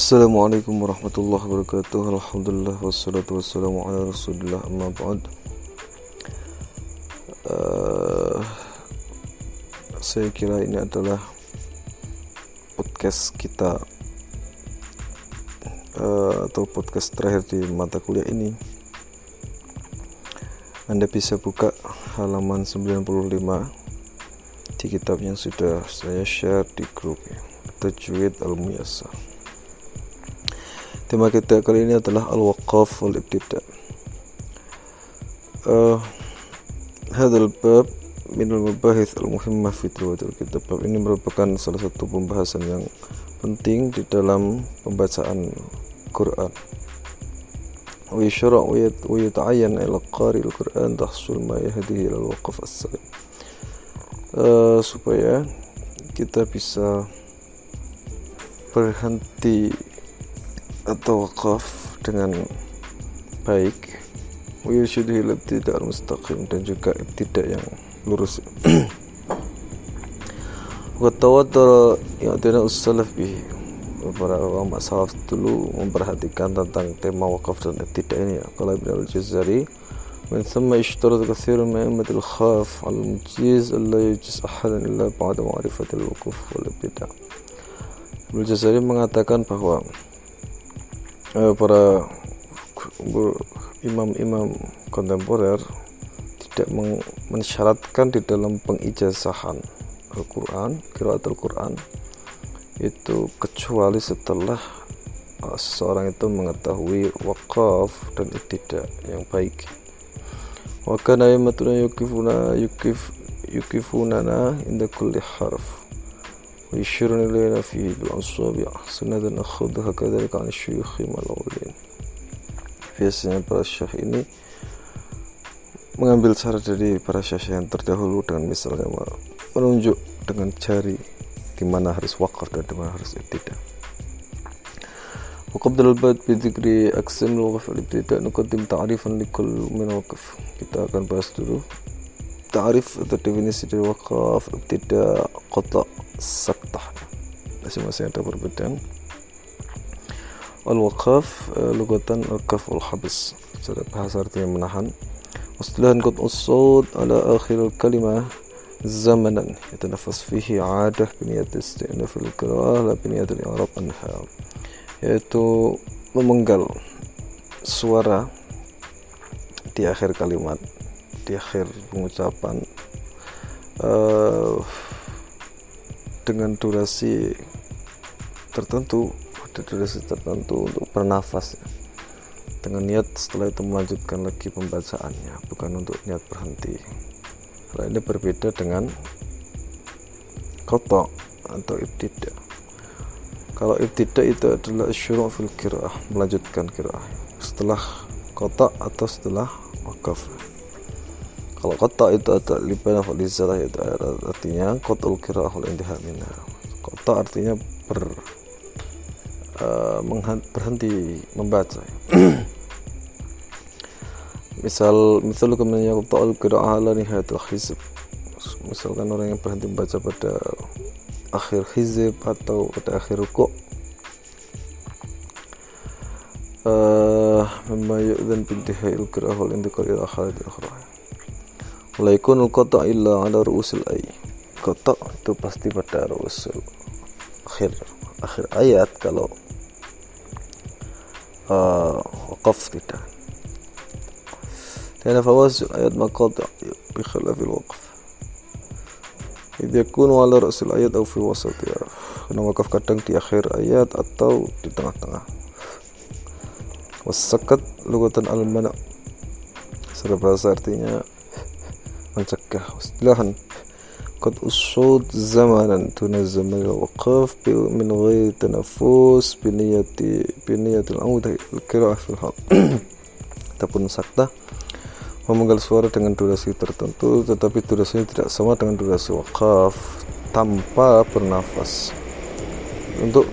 Assalamualaikum warahmatullahi wabarakatuh. Alhamdulillah wassalatu wassalamu ala rasulillah amma ba'd. Uh, Saya kira ini adalah podcast kita uh, Atau podcast terakhir di mata kuliah ini. Anda bisa buka halaman 95 di kitab yang sudah saya share di grup. Tajwid Al-Muyasar Tema kita kali ini adalah al-waqaf wal ibtida. Uh, hadal bab min al-mabahith al-muhimmah fi tilawatil kitab. Bab ini merupakan salah satu pembahasan yang penting di dalam pembacaan Quran. Wa yashra' wa yata'ayyan ila qari al-Quran tahsul ma yahdihi al-waqaf as-salim. Uh, supaya kita bisa berhenti atau wakaf dengan baik wiyusyuduhi tidak mustaqim dan juga tidak yang lurus Watawadara yang tidak ussalaf bihi para ulama salaf dulu memperhatikan tentang tema wakaf dan tidak ini ya. Kalau Ibn al-Jazari من ثم يشترط كثير من أئمة الخاف على المجيز ألا يجيز أحدا إلا بعد معرفة الوقوف والابتداء Ibn Jazari mengatakan bahwa eh, para imam-imam kontemporer tidak mensyaratkan di dalam pengijazahan Al-Quran, kiraat Al-Quran itu kecuali setelah uh, seseorang itu mengetahui wakaf dan tidak yang baik. Wa yamatuna yukifuna yukif yukifunana inda kulli harf ويشيرون إلينا فيه بالأصابع سنة نأخذها كذلك عن الشيوخ الأولين biasanya para syekh ini mengambil cara dari para syekh yang terdahulu dengan misalnya menunjuk dengan jari di mana harus wakaf dan di mana harus tidak. وقبل البدء بذكر أقسام الوقف الابتداء نقدم تعريفا لكل من الوقف kita akan bahas dulu ta'rif atau definisi dari wakaf ibtida qata saktah masing-masing ada perbedaan. Al-waqaf uh, lugatan al-kaf al-habs secara bahasa artinya menahan. Istilahan qat usud ala akhir al-kalimah fihi adah biniyat istinaf al-qira'ah la biniyat al-i'rab anha. Yaitu memenggal suara di akhir kalimat di akhir pengucapan uh, dengan durasi tertentu ada durasi tertentu untuk bernafas ya. dengan niat setelah itu melanjutkan lagi pembacaannya bukan untuk niat berhenti. Hal ini berbeda dengan kotok atau ibtidak kalau ibtidak itu adalah syuru' fil kira'ah melanjutkan kira'ah setelah kotak atau setelah wakaf. Kalau kota itu ada libana falizalah itu artinya kotul kira oleh intiha kota artinya ber uh, berhenti membaca. Misal misal kemudian kota al qiraah ala nihayatul hizb. Misalkan orang yang berhenti membaca pada akhir hizib atau pada akhir rukuk uh, mimma yu'dhan bintihai al-qira'ah wal intiqal ila khalid akhirah la yakunul illa ala ru'usil ay. Qata' itu pasti pada ru'usul akhir akhir ayat kalau uh, waqaf tidak dan fawasil ayat maqata' bi khilafil waqf idh yakunu ala ru'usil ayat atau fi wasatiha karena wakaf kadang di akhir ayat atau di tengah-tengah wasakat lugatan al-mana' secara bahasa artinya mencegah istilahan قد أصود زمانا تنظم الوقف من غير تنفس بنية بنية العودة القراءة في الحق ataupun sakta memenggal suara dengan durasi tertentu tetapi durasinya tidak sama dengan durasi wakaf tanpa bernafas untuk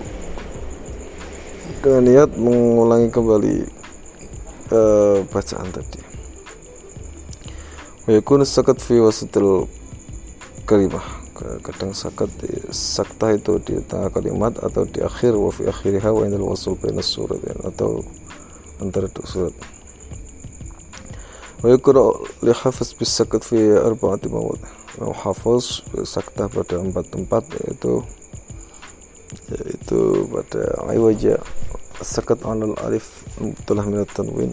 dengan niat mengulangi kembali uh, bacaan tadi ويكون السكت في وسط kalimah kadang sakat sakta itu di tengah kalimat atau di akhir wa fi akhiriha wa indal wasul bainas surat ya, atau antara dua surat. Wa yukra li hafiz bis sakat fi arba'ati mawad. Hafiz eh, sakta pada empat tempat yaitu yaitu pada iwaja sakat alal alif telah minat tanwin.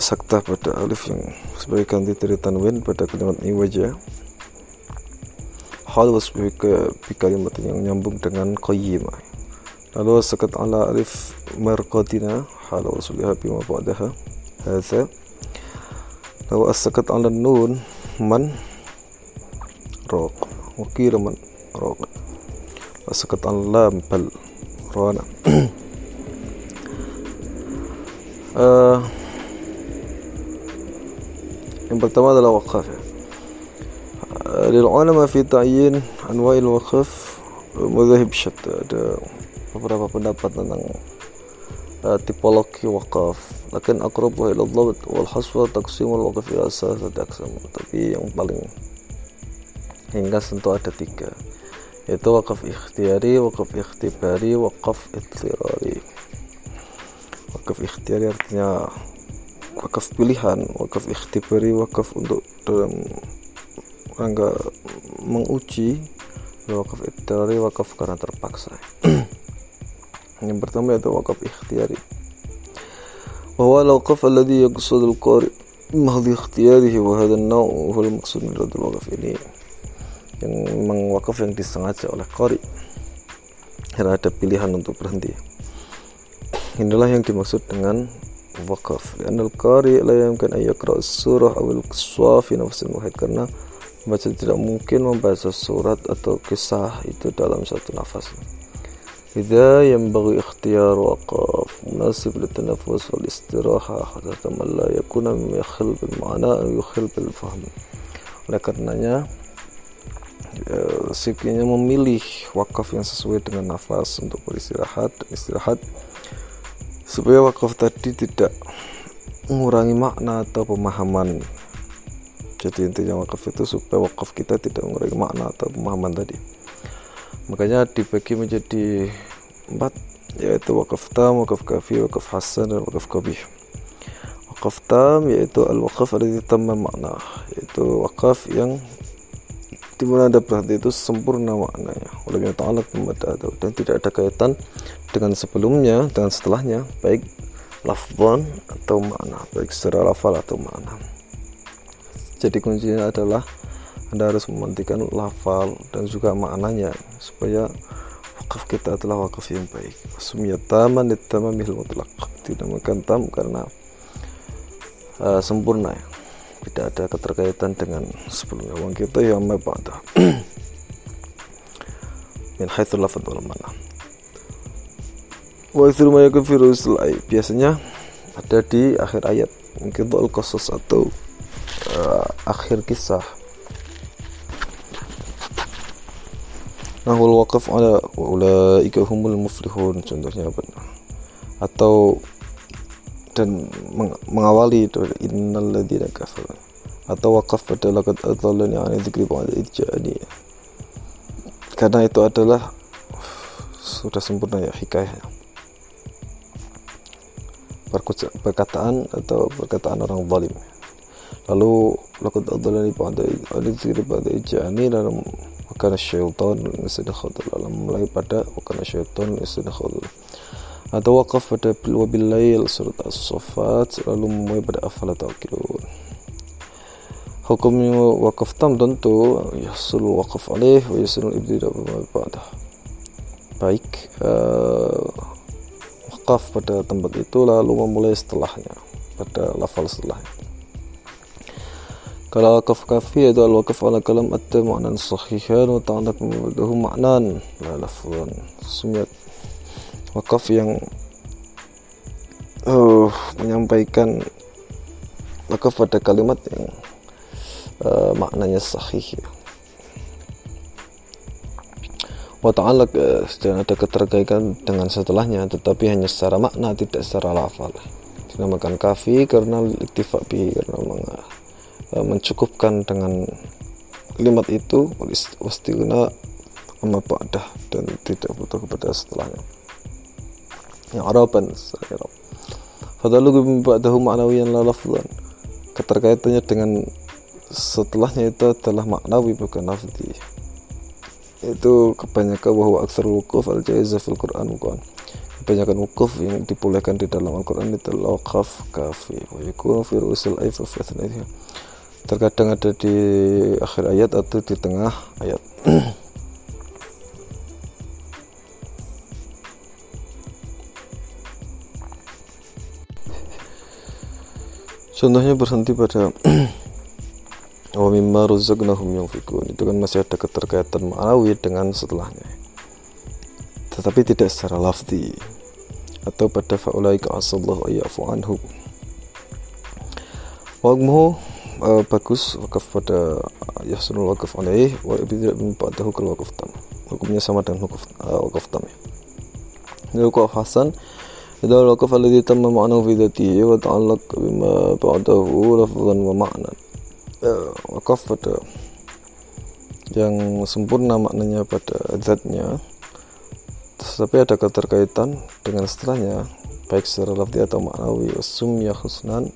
Sakta pada alif yang sebagai ganti dari tanwin pada kalimat iwaja hal wasbih ke kalimat yang nyambung dengan qayyimah lalu sakat ala alif marqatina hal wasliha bima ba'daha hadza. Lalu sakat ala nun man roq wakira man roq sakat ala lam bal rona uh, yang pertama adalah wakaf ya للعلماء في تعيين أنواع الوقف مذاهب شتى ada beberapa pendapat tentang uh, tipologi wakaf lakin aqrabu ila dhabt wal haswa taqsimul waqf ila salasati aqsam tapi yang paling ringkas tentu ada tiga yaitu wakaf ikhtiyari, wakaf ikhtibari, wakaf ikhtirari wakaf ikhtiyari artinya wakaf pilihan, wakaf ikhtibari, wakaf untuk dalam rangka menguji wakaf ikhtiyari wakaf karena terpaksa yang pertama yaitu wakaf ikhtiyari وهو الوقف الذي يقصد القارئ محض اختياره وهذا النوع هو المقصود من رد الوقف ini yang memang wakaf yang disengaja oleh qari karena ada pilihan untuk berhenti inilah yang dimaksud dengan wakaf karena al-qari la yumkin an yaqra surah aw al-qiswa fi nafsin wahid karena Membaca tidak mungkin membaca surat atau kisah itu dalam satu nafas. إذا ينبغي اختيار وقف مناسب للتنفس والاستراحة حتى من لا يكون مما يخل بالمعنى أو يخل بالفهم oleh karenanya sekinya memilih wakaf yang sesuai dengan nafas untuk beristirahat istirahat supaya wakaf tadi tidak mengurangi makna atau pemahaman jadi intinya wakaf itu supaya wakaf kita tidak mengurangi makna atau pemahaman tadi. Makanya dibagi menjadi empat yaitu wakaf tam, wakaf kafi, wakaf hasan dan wakaf kabih wakaf tam yaitu al-wakaf ada tamma makna yaitu wakaf yang di mana ada berarti itu sempurna maknanya. Oleh ta'ala dan tidak ada kaitan dengan sebelumnya dengan setelahnya baik lafzan atau makna baik secara lafal atau makna jadi kuncinya adalah anda harus memantikan lafal dan juga maknanya supaya wakaf kita adalah wakaf yang baik. Sumiyataman ditamamil mutlak dinamakan tam karena uh, sempurna ya. Tidak ada keterkaitan dengan sebelumnya. Wong kita yang mabada min haitsu lafad wal mana. Wa ithru ma fi biasanya ada di akhir ayat. Mungkin al qasas atau uh, akhir kisah. Nahul waqaf ala ulaika humul muflihun contohnya apa? Atau dan meng mengawali dari innal ladzina kafaru. Atau waqaf pada laqad adallani an dzikri ba'da idja'ani karena itu adalah sudah sempurna ya hikayahnya. Perkataan atau perkataan orang zalim lalu laqad adallani ba'da dzikri ba'da ijani dan wakana syaitan insana khadal mulai pada wakana syaitan insana khadal atau wakaf pada wabil lail surat as-safat lalu mulai pada afala taqilun. Hukumnya wakaf tam tentu yasul wakaf alaih wa yasul ibtida ba'dah. Baik uh, wakaf pada tempat itu lalu memulai setelahnya pada lafal setelahnya kalau wakaf kafi itu al wakaf ala kalam atta maknan sahihan wa ta'anak mubadahu maknan. La lafzan sumiyat wakaf yang uh, menyampaikan wakaf pada kalimat yang uh, maknanya sahih ya. wa ta'alak uh, ada keterkaitan dengan setelahnya tetapi hanya secara makna tidak secara lafal. Dinamakan kafi karena iktifak bihi karena mengarah E, mencukupkan dengan kalimat itu wastigna amma ba'dah dan tidak butuh kepada setelahnya. Yang Araban saya Fadalu ba'dahu ma'nawiyan la lafzan. Keterkaitannya dengan setelahnya itu adalah maknawi bukan lafzi. Itu kebanyakan bahwa aksar wukuf al fil Quran bukan. Kebanyakan wukuf yang dibolehkan di dalam Al-Quran itu laqaf kafi wa yakunu fi rusul ayf fi terkadang ada di akhir ayat atau di tengah ayat. Contohnya berhenti pada wa mimma razaqnahum yunfikun itu kan masih ada keterkaitan ma'nawi dengan setelahnya. Tetapi tidak secara lafzi. Atau pada faulaika asallahu ayyafu anhum. Waqmuhu uh, bagus wakaf pada yahsunul wakaf alaih wa tidak ba'dahu kal wakaf tam hukumnya sama dengan wakaf uh, wakaf tam ya wakaf hasan إذا الوقف الذي تم معناه في ذاته وتعلق بما بعده لفظا ومعنى wakaf pada yang sempurna maknanya pada zatnya tetapi ada keterkaitan dengan setelahnya baik secara lafzi atau maknawi wasumya husnan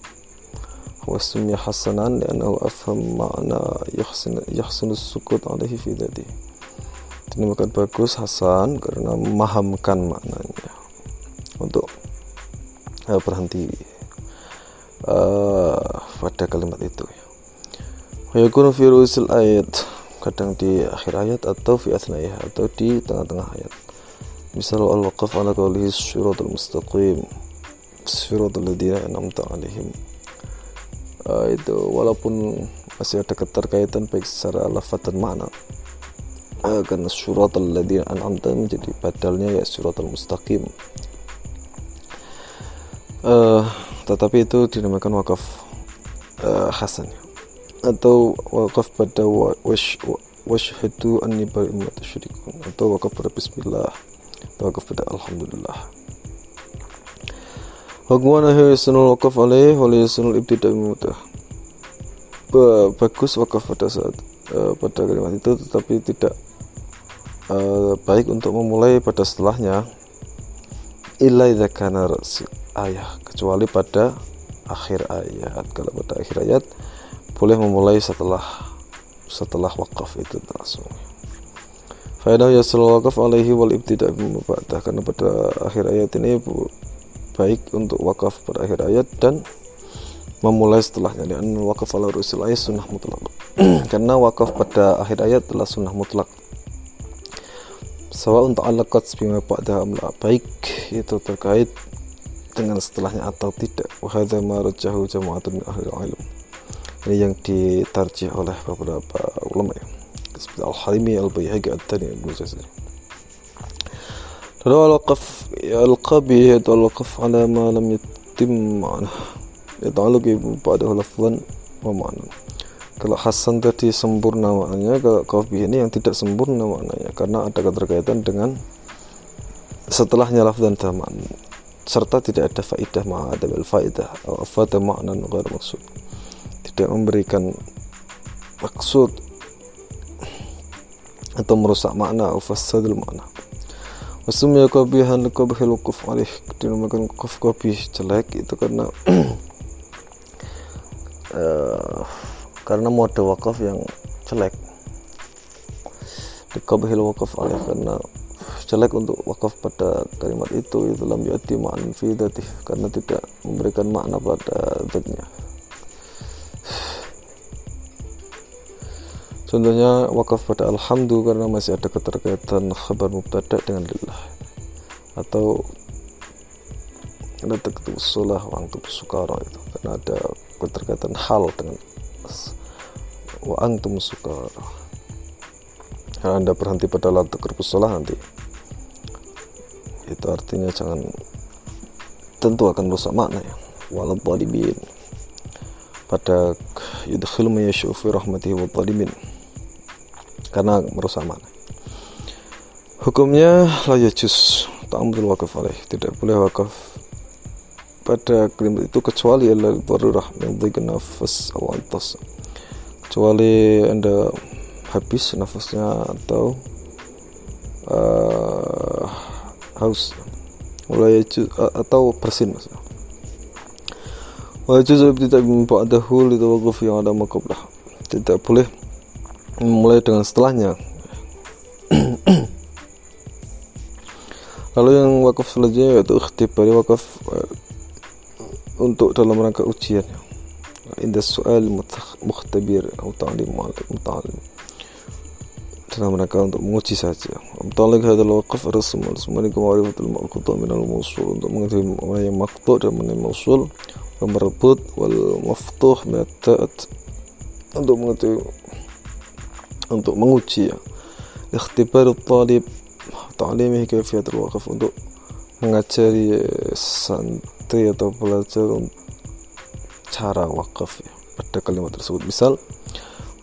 wasumya hasanan li'annahu afham makna yahsin yahsin sukut alaihi fi dhati dinamakan bagus hasan karena memahamkan maknanya. Untuk uh, berhenti uh, pada kalimat itu. Ya rusul ayat kadang di akhir ayat atau fi asnaiha atau di tengah-tengah ayat. Misal al-waqaf ala qawlihi syuratul mustaqim syuratul ladina an'amta alaihim uh, itu walaupun masih ada keterkaitan baik secara lafaz dan makna. Uh, karena syuratul ladina an'amta menjadi badalnya ya syuratul mustaqim. Uh, tetapi itu dinamakan wakaf uh, hasan. Atau wakaf pada wash washhadu anni bari'un tusyrikun atau wakaf pada bismillah. Atau wakaf pada alhamdulillah Akhir sunul wakaf alaih oleh sunul ibtidak mutah. Bagus wakaf pada saat uh, pada kalimat itu tetapi tidak uh, baik untuk memulai pada setelahnya. Illa idza kana ayah kecuali pada akhir ayat. Kalau pada akhir ayat boleh memulai setelah setelah wakaf itu langsung. Faedah yasul wakaf alaihi wal ibtidak karena pada akhir ayat ini baik untuk wakaf pada akhir ayat dan memulai setelahnya. Dan wakaf ala rusul ayat sunnah mutlak. Karena wakaf pada akhir ayat adalah sunnah mutlak. Sawa untuk alakat bima ba'dah amla baik itu terkait dengan setelahnya atau tidak. Wahada ma rajahu jama'atun min ahli ilm ini yang ditarjih oleh beberapa ulama ya. Seperti Al-Halimi Al-Bayhaqi At-Tani Ibn Jazir al-waqaf al-qabi itu al-waqaf ala ma lam yatim ma'na. Yata'alluq ba'dahu lafzan wa ma'na kalau hasan tadi sempurna maknanya kalau qabi ini yang tidak sempurna maknanya. Karena ada keterkaitan dengan setelahnya lafzan dan makna serta tidak ada faidah ma'adab al-faidah atau fata makna ghair maksud. Tidak memberikan maksud atau merusak makna atau fasadul makna wasumya qabihan qabihil wukuf alih dinamakan wukuf qabih jelek itu karena uh, karena mode wakaf yang jelek. Dikabihil wakaf alih karena jelek untuk wakaf pada kalimat itu itu lam yati ma'an karena tidak memberikan makna pada zatnya Contohnya wakaf pada alhamdu karena masih ada keterkaitan khabar mubtada dengan lillah. Atau ada ketemu sulah wa antum sukara itu karena ada keterkaitan hal dengan wa antum sukara. Kalau anda berhenti pada la sulah nanti itu artinya jangan tentu akan rusak makna ya. Zalimin pada yudkhilu man yasha'u fi rahmatihi wa zalimin karena merusak makna hukumnya la yajuz ta'amudul wakaf alaih. Tidak boleh wakaf pada kalimat itu kecuali adalah darurah min nafas atau antas kecuali anda habis nafasnya atau uh, haus. Mulai atau bersin maksudnya. Wajib tidak ba'dahu litawakuf yang ada makablah Tidak boleh memulai dengan setelahnya. Lalu yang wakaf selanjutnya yaitu ikhtibari wakaf uh, untuk dalam rangka ujian. Indah soal mukhtabir atau ta'lim dalam rangka untuk menguji saja. Mutalik hadal waqaf rasm rasmani kemarifatul maqtu min al mawsul. Untuk mengetahui mana yang maqtu dan mana yang mawsul. Wal marbut wal maftuh min ta'at. Untuk mengetahui untuk menguji ya. Ikhtibar talib ta'limihi kaifiyatul waqaf untuk mengajari santri atau pelajar cara wakaf ya, pada kalimat tersebut. Misal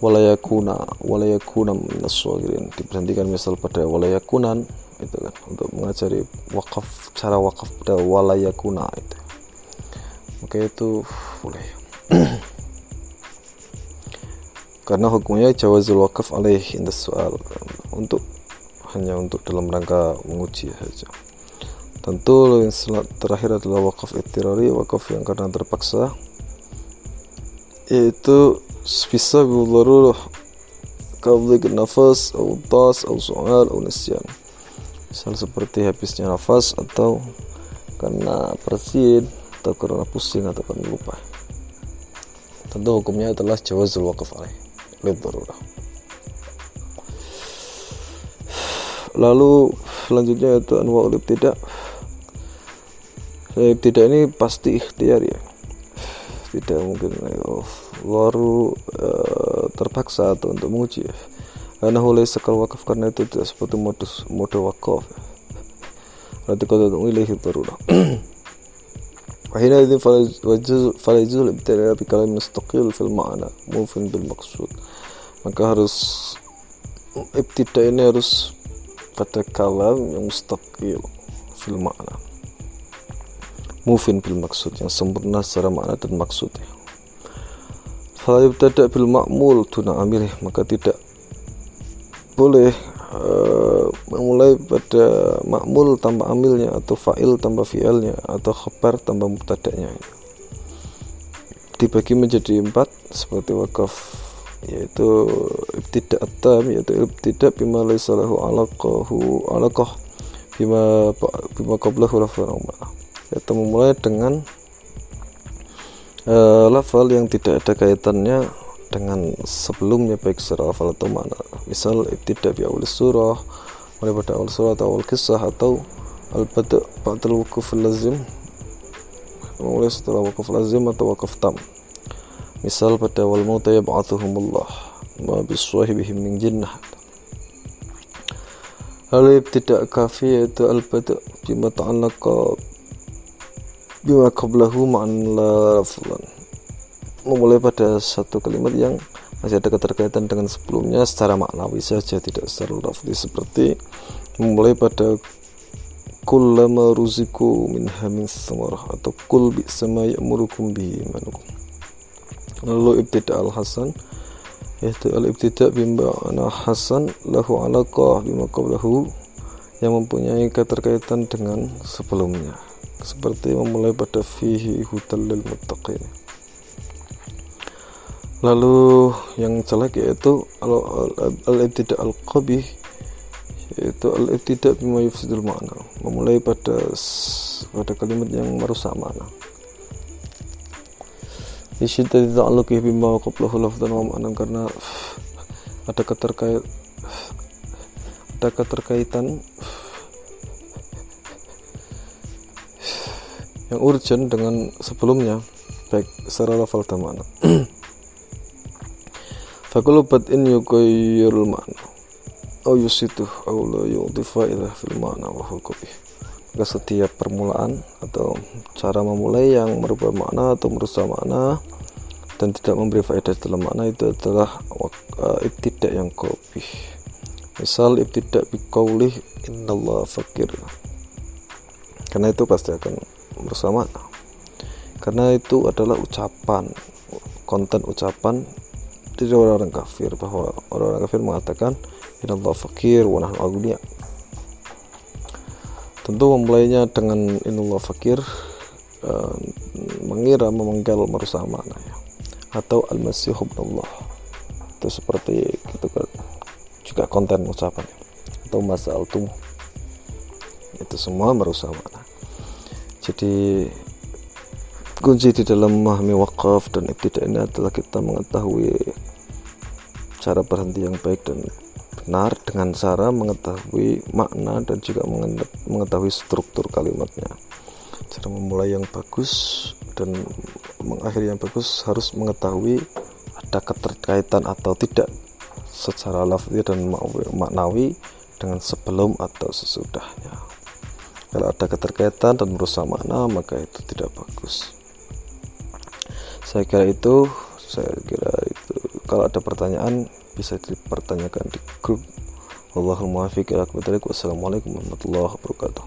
walayakuna walayakuna minaswagirin diberhentikan misal pada walayakunan itu kan untuk mengajari wakaf cara wakaf pada walayakuna itu oke itu boleh karena hukumnya jawazul wakaf alaih in soal untuk hanya untuk dalam rangka menguji saja. Tentu yang terakhir adalah wakaf itirari wakaf yang karena terpaksa. Yaitu bisa bilaruh kablik nafas atau tas atau soal atau nisyan. Misal seperti habisnya nafas atau karena persin atau karena pusing atau karena lupa. Tentu hukumnya adalah jawazul wakaf alaih darurah lalu selanjutnya itu anwa'ul tidak tidak ini pasti ikhtiar ya tidak mungkin oh, baru uh, terpaksa atau untuk menguji karena oleh sekal wakaf karena itu tidak seperti modus mode wakaf berarti kau tidak memilih darurat وحينئذ فلا يجوز الابتلاء بكلام مستقل في المعنى موفن بالمقصود maka harus ibtida ini harus pada kalam yang mustaqil fil makna. Mufin bil maksud yang sempurna secara makna dan maksudnya Fala yubtada bil ma'mul tuna amilih maka tidak boleh uh, memulai pada ma'mul tanpa amilnya atau fa'il tanpa fi'ilnya atau khabar tanpa mubtada'nya. Dibagi menjadi empat seperti wakaf yaitu ibtidak tam yaitu ibtidak bima laysa lahu alaqahu alaqah bima bima qablahu yaitu memulai dengan uh, lafal yang tidak ada kaitannya dengan sebelumnya baik secara lafal atau mana misal tidak bi awal surah mulai pada awal surah atau awal kisah atau al bada ba'dal wukuf lazim mulai setelah wukuf lazim atau wukuf tam misal pada wal mauta yab'athuhumullah ma biswahibihim min jinnah. Tidak kafi yaitu al bada bima ta'allaqa bima qablahu ma'an laflan memulai pada satu kalimat yang masih ada keterkaitan dengan sebelumnya secara maknawi saja tidak secara lafzi. Seperti memulai pada kullama ruziku min hamin samarah atau kul bi sama ya'murukum lalu ibtida al hasan yaitu al ibtida ana hasan lahu alaqah bima qablahu. Yang mempunyai keterkaitan dengan sebelumnya. Seperti memulai pada fihi hudal lil muttaqin. Lalu yang jelek yaitu al-ibtida al-qabih. Yaitu al-ibtida bima yufsidul makna memulai pada pada kalimat yang merusak makna Isyidda ta'alluqih bima qablahu lafdan wa ma'nan karena ada keterkait ada keterkaitan yang urgent dengan sebelumnya baik secara lafal dan makna fakulu in yukayyirul makna au yusitu au la yudifa ila fil makna wa hukubi maka setiap permulaan atau cara memulai yang merubah makna atau merusak makna dan tidak memberi faedah dalam makna itu adalah ibtidak yang kopi misal ibtidak biqaulih innallaha fakir karena itu pasti akan bersama karena itu adalah ucapan konten ucapan dari orang-orang kafir bahwa orang-orang kafir mengatakan inallah fakir wa nahnu tentu memulainya dengan inallah fakir uh, mengira memenggal merusak makna ya. Atau al-masih Allah itu seperti itu kan. Juga konten ucapan. Atau masal tuh itu semua merusak makna jadi kunci di dalam memahami wakaf dan ibtidak ini adalah kita mengetahui cara berhenti yang baik dan benar dengan cara mengetahui makna dan juga mengetahui struktur kalimatnya. Cara memulai yang bagus dan mengakhiri yang bagus harus mengetahui ada keterkaitan atau tidak secara lafzi dan maknawi dengan sebelum atau sesudahnya. Kalau ada keterkaitan dan merusak makna maka itu tidak bagus. Saya kira itu. Saya kira itu kalau ada pertanyaan bisa dipertanyakan di grup. Allahumma muwaffiq Wassalamualaikum warahmatullahi wabarakatuh